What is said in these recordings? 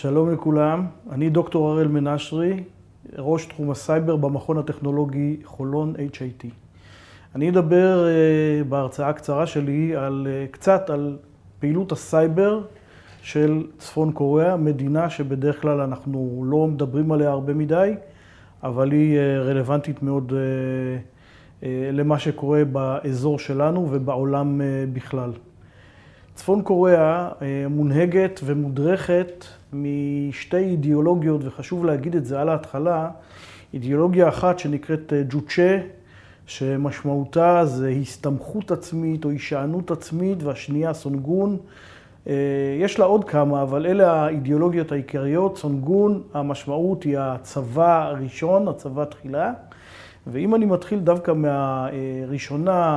שלום לכולם, אני דוקטור הראל מנשרי, ראש תחום הסייבר במכון הטכנולוגי חולון HIT. אני אדבר אה, בהרצאה הקצרה שלי על, אה, קצת על פעילות הסייבר של צפון קוריאה, מדינה שבדרך כלל אנחנו לא מדברים עליה הרבה מדי, אבל היא אה, רלוונטית מאוד למה שקורה באזור שלנו ובעולם בכלל. צפון קוריאה uh, מונהגת ומודרכת משתי אידיאולוגיות, וחשוב להגיד את זה על ההתחלה, אידיאולוגיה אחת שנקראת ג'וצ'ה, שמשמעותה זה הסתמכות עצמית או הישענות עצמית, והשנייה סונגון. יש לה עוד כמה, אבל אלה האידיאולוגיות העיקריות. סונגון, המשמעות היא הצבא הראשון, הצבא תחילה. ואם אני מתחיל דווקא מהראשונה,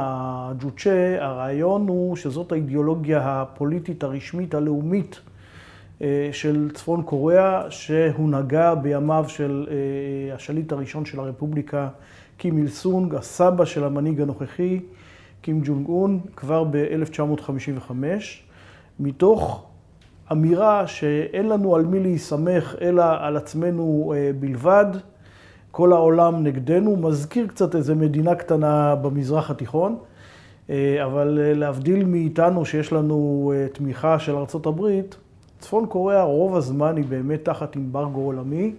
הג'וצ'ה, הרעיון הוא שזאת האידיאולוגיה הפוליטית הרשמית הלאומית של צפון קוריאה, שהונהגה בימיו של השליט הראשון של הרפובליקה, קים איל סונג, הסבא של המנהיג הנוכחי, קים ג'ונג און, כבר ב-1955, מתוך אמירה שאין לנו על מי להיסמך אלא על עצמנו בלבד. כל העולם נגדנו, מזכיר קצת איזו מדינה קטנה במזרח התיכון, אבל להבדיל מאיתנו שיש לנו תמיכה של ארה"ב, צפון קוריאה רוב הזמן היא באמת תחת אמברגו עולמי,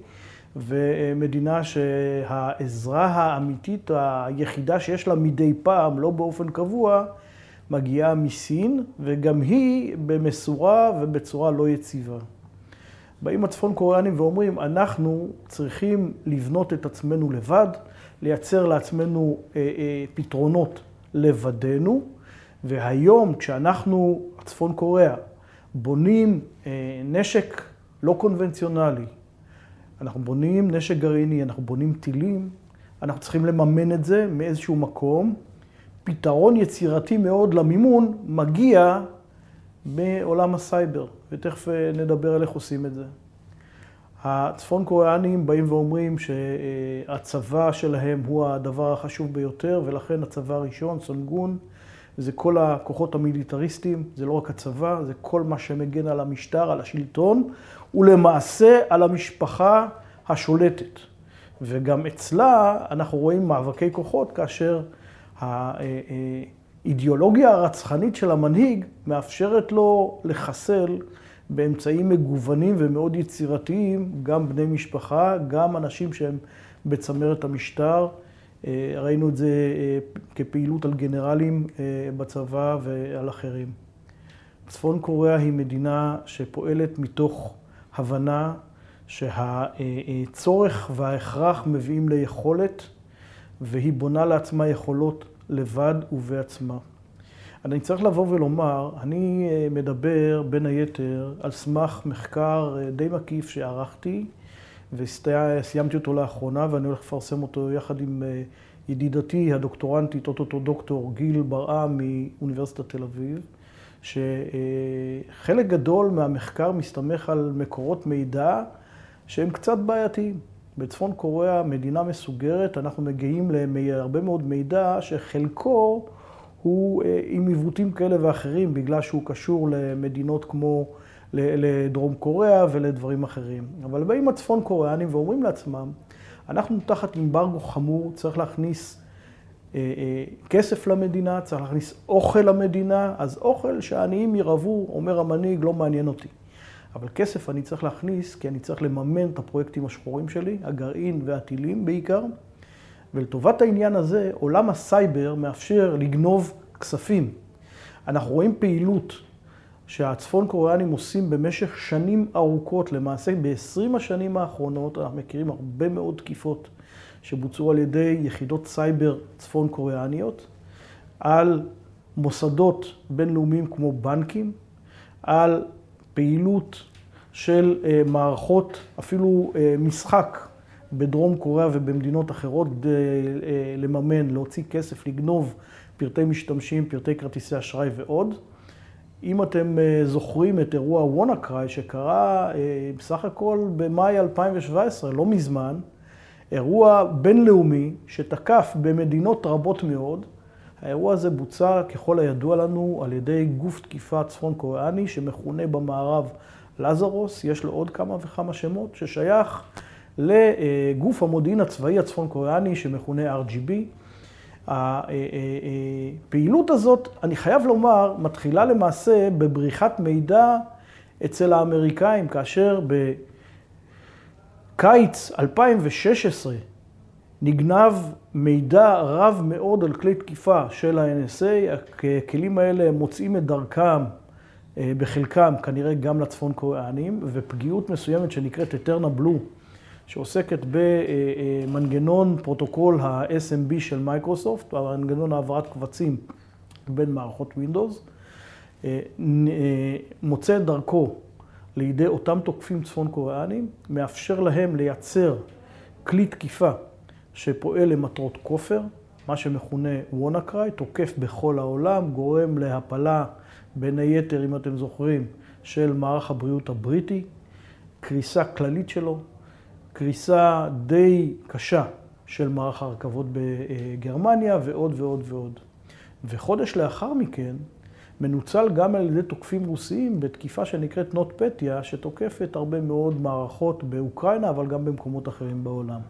ומדינה שהעזרה האמיתית היחידה שיש לה מדי פעם, לא באופן קבוע, מגיעה מסין, וגם היא במשורה ובצורה לא יציבה. באים הצפון קוריאנים ואומרים, אנחנו צריכים לבנות את עצמנו לבד, לייצר לעצמנו פתרונות לבדנו, והיום כשאנחנו, צפון קוריאה, בונים נשק לא קונבנציונלי, אנחנו בונים נשק גרעיני, אנחנו בונים טילים, אנחנו צריכים לממן את זה מאיזשהו מקום. פתרון יצירתי מאוד למימון מגיע מעולם הסייבר, ותכף נדבר על איך עושים את זה. הצפון קוריאנים באים ואומרים שהצבא שלהם הוא הדבר החשוב ביותר, ולכן הצבא הראשון, סונגון, זה כל הכוחות המיליטריסטיים, זה לא רק הצבא, זה כל מה שמגן על המשטר, על השלטון, ולמעשה על המשפחה השולטת. וגם אצלה אנחנו רואים מאבקי כוחות, כאשר האידיאולוגיה הרצחנית של המנהיג מאפשרת לו לחסל באמצעים מגוונים ומאוד יצירתיים, גם בני משפחה, גם אנשים שהם בצמרת המשטר. ראינו את זה כפעילות על גנרלים בצבא ועל אחרים. צפון קוריאה היא מדינה שפועלת מתוך הבנה שהצורך וההכרח מביאים ליכולת, והיא בונה לעצמה יכולות לבד ובעצמה. אני צריך לבוא ולומר, אני מדבר בין היתר על סמך מחקר די מקיף שערכתי, וסיימתי אותו לאחרונה, ואני הולך לפרסם אותו יחד עם ידידתי הדוקטורנטית, אוטוטו דוקטור גיל ברעם מאוניברסיטת תל אביב, שחלק גדול מהמחקר מסתמך על מקורות מידע שהם קצת בעייתיים. בצפון קוריאה, מדינה מסוגרת, אנחנו מגיעים להרבה מאוד מידע שחלקו הוא עם עיוותים כאלה ואחרים, בגלל שהוא קשור למדינות כמו לדרום קוריאה ולדברים אחרים. אבל באים הצפון קוריאנים ואומרים לעצמם, אנחנו תחת אמברגו חמור, צריך להכניס כסף למדינה, צריך להכניס אוכל למדינה, אז אוכל שהעניים ירעבו, אומר המנהיג, לא מעניין אותי. אבל כסף אני צריך להכניס, כי אני צריך לממן את הפרויקטים השחורים שלי, הגרעין והטילים בעיקר. ולטובת העניין הזה, עולם הסייבר מאפשר לגנוב כספים. אנחנו רואים פעילות שהצפון קוריאנים עושים במשך שנים ארוכות, למעשה ב-20 השנים האחרונות אנחנו מכירים הרבה מאוד תקיפות שבוצעו על ידי יחידות סייבר צפון קוריאניות, על מוסדות בינלאומיים כמו בנקים, על פעילות של מערכות, אפילו משחק בדרום קוריאה ובמדינות אחרות כדי לממן, להוציא כסף, לגנוב פרטי משתמשים, פרטי כרטיסי אשראי ועוד. אם אתם זוכרים את אירוע וונאקריי שקרה בסך הכל במאי 2017, לא מזמן, אירוע בינלאומי שתקף במדינות רבות מאוד. האירוע הזה בוצע ככל הידוע לנו על ידי גוף תקיפה צפון קוריאני שמכונה במערב לזרוס, יש לו עוד כמה וכמה שמות, ששייך לגוף המודיעין הצבאי הצפון קוריאני שמכונה RGB. הפעילות הזאת, אני חייב לומר, מתחילה למעשה בבריחת מידע אצל האמריקאים, כאשר בקיץ 2016 נגנב מידע רב מאוד על כלי תקיפה של ה-NSA. הכלים האלה מוצאים את דרכם אה, בחלקם כנראה גם לצפון קוריאנים, ופגיעות מסוימת שנקראת Eternal Blue, שעוסקת במנגנון פרוטוקול ה-SMB של מייקרוסופט, מנגנון העברת קבצים בין מערכות Windows, אה, אה, מוצא את דרכו לידי אותם תוקפים צפון קוריאנים, מאפשר להם לייצר כלי תקיפה שפועל למטרות כופר, מה שמכונה וונאקריי, תוקף בכל העולם, גורם להפלה, בין היתר, אם אתם זוכרים, של מערך הבריאות הבריטי, קריסה כללית שלו, קריסה די קשה של מערך הרכבות בגרמניה ועוד ועוד ועוד. וחודש לאחר מכן, מנוצל גם על ידי תוקפים רוסיים בתקיפה שנקראת נוטפטיה, שתוקפת הרבה מאוד מערכות באוקראינה, אבל גם במקומות אחרים בעולם.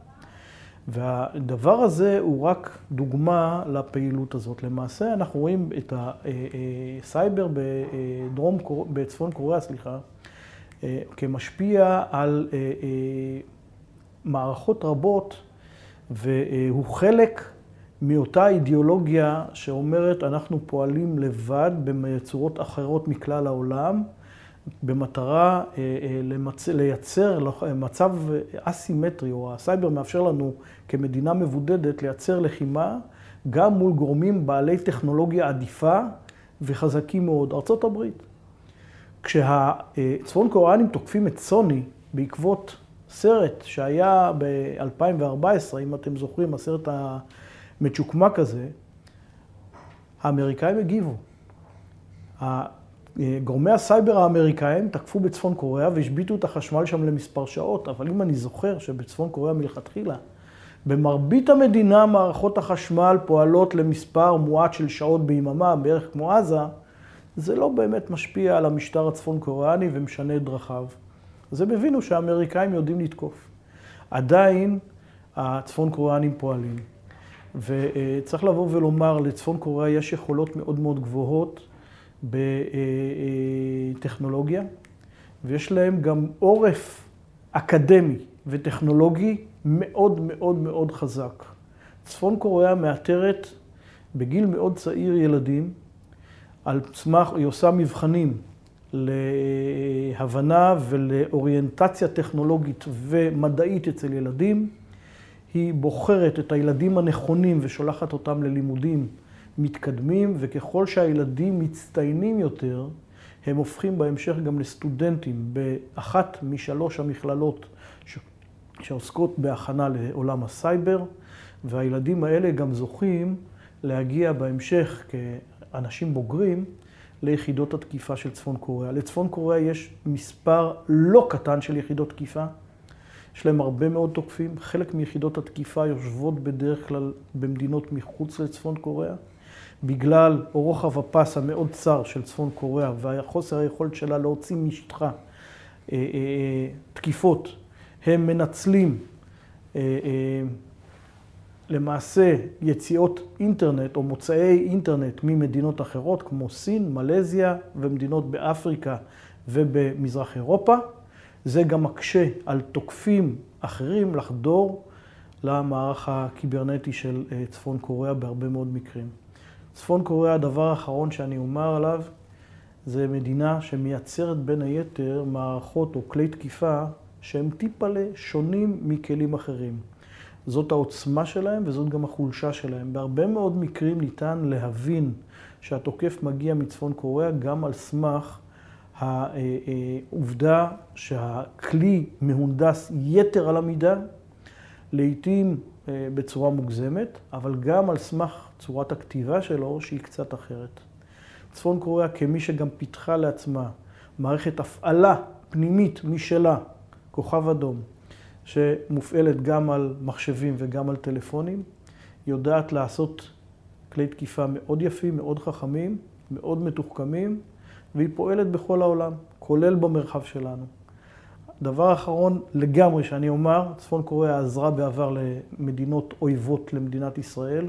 והדבר הזה הוא רק דוגמה לפעילות הזאת. למעשה אנחנו רואים את הסייבר בדרום, בצפון קוריאה, סליחה, כמשפיע על מערכות רבות, והוא חלק מאותה אידיאולוגיה שאומרת אנחנו פועלים לבד בצורות אחרות מכלל העולם. במטרה אה, אה, למצ... לייצר מצב אסימטרי, או הסייבר מאפשר לנו כמדינה מבודדת לייצר לחימה גם מול גורמים בעלי טכנולוגיה עדיפה וחזקים מאוד. ארה"ב. כשהצפון קוריאנים תוקפים את סוני בעקבות סרט שהיה ב-2014, אם אתם זוכרים, הסרט המצ'וקמק הזה, האמריקאים הגיבו. גורמי הסייבר האמריקאים תקפו בצפון קוריאה והשביתו את החשמל שם למספר שעות, אבל אם אני זוכר שבצפון קוריאה מלכתחילה, במרבית המדינה מערכות החשמל פועלות למספר מועט של שעות ביממה, בערך כמו עזה, זה לא באמת משפיע על המשטר הצפון קוריאני ומשנה את דרכיו. אז הם הבינו שהאמריקאים יודעים לתקוף. עדיין הצפון קוריאנים פועלים. וצריך לבוא ולומר, לצפון קוריאה יש יכולות מאוד מאוד גבוהות. בטכנולוגיה, ויש להם גם עורף אקדמי וטכנולוגי מאוד מאוד מאוד חזק. צפון קוריאה מאתרת בגיל מאוד צעיר ילדים, על סמך, היא עושה מבחנים להבנה ולאוריינטציה טכנולוגית ומדעית אצל ילדים. היא בוחרת את הילדים הנכונים ושולחת אותם ללימודים מתקדמים, וככל שהילדים מצטיינים יותר, הם הופכים בהמשך גם לסטודנטים באחת משלוש המכללות שעוסקות בהכנה לעולם הסייבר, והילדים האלה גם זוכים להגיע בהמשך כאנשים בוגרים ליחידות התקיפה של צפון קוריאה. לצפון קוריאה יש מספר לא קטן של יחידות תקיפה. יש להם הרבה מאוד תוקפים. חלק מיחידות התקיפה יושבות בדרך כלל במדינות מחוץ לצפון קוריאה. בגלל רוחב הפס המאוד צר של צפון קוריאה והחוסר היכולת שלה להוציא משטחה אה, אה, תקיפות, הם מנצלים אה, למעשה יציאות אינטרנט או מוצאי אינטרנט ממדינות אחרות כמו סין, מלזיה ומדינות באפריקה ובמזרח אירופה. זה גם מקשה על תוקפים אחרים לחדור למערך הקיברנטי של צפון קוריאה בהרבה מאוד מקרים. צפון קוריאה, הדבר האחרון שאני אומר עליו, זה מדינה שמייצרת בין היתר מערכות או כלי תקיפה שהם טיפלה שונים מכלים אחרים. זאת העוצמה שלהם וזאת גם החולשה שלהם. בהרבה מאוד מקרים ניתן להבין שהתוקף מגיע מצפון קוריאה גם על סמך העובדה שהכלי מהונדס יתר על המידה, לעתים אה, בצורה מוגזמת, אבל גם על סמך צורת הכתיבה שלו שהיא קצת אחרת. צפון קוריאה כמי שגם פיתחה לעצמה מערכת הפעלה פנימית משלה, כוכב אדום, שמופעלת גם על מחשבים וגם על טלפונים, יודעת לעשות כלי תקיפה מאוד יפים, מאוד חכמים, מאוד מתוחכמים, והיא פועלת בכל העולם. כולל במרחב שלנו. דבר אחרון לגמרי שאני אומר, צפון קוריאה עזרה בעבר למדינות אויבות למדינת ישראל.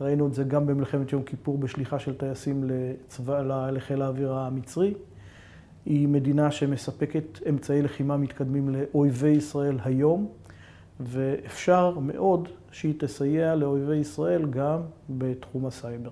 ראינו את זה גם במלחמת יום כיפור בשליחה של טייסים לצבא, לחיל האוויר המצרי. היא מדינה שמספקת אמצעי לחימה מתקדמים לאויבי ישראל היום, ואפשר מאוד שהיא תסייע לאויבי ישראל גם בתחום הסייבר.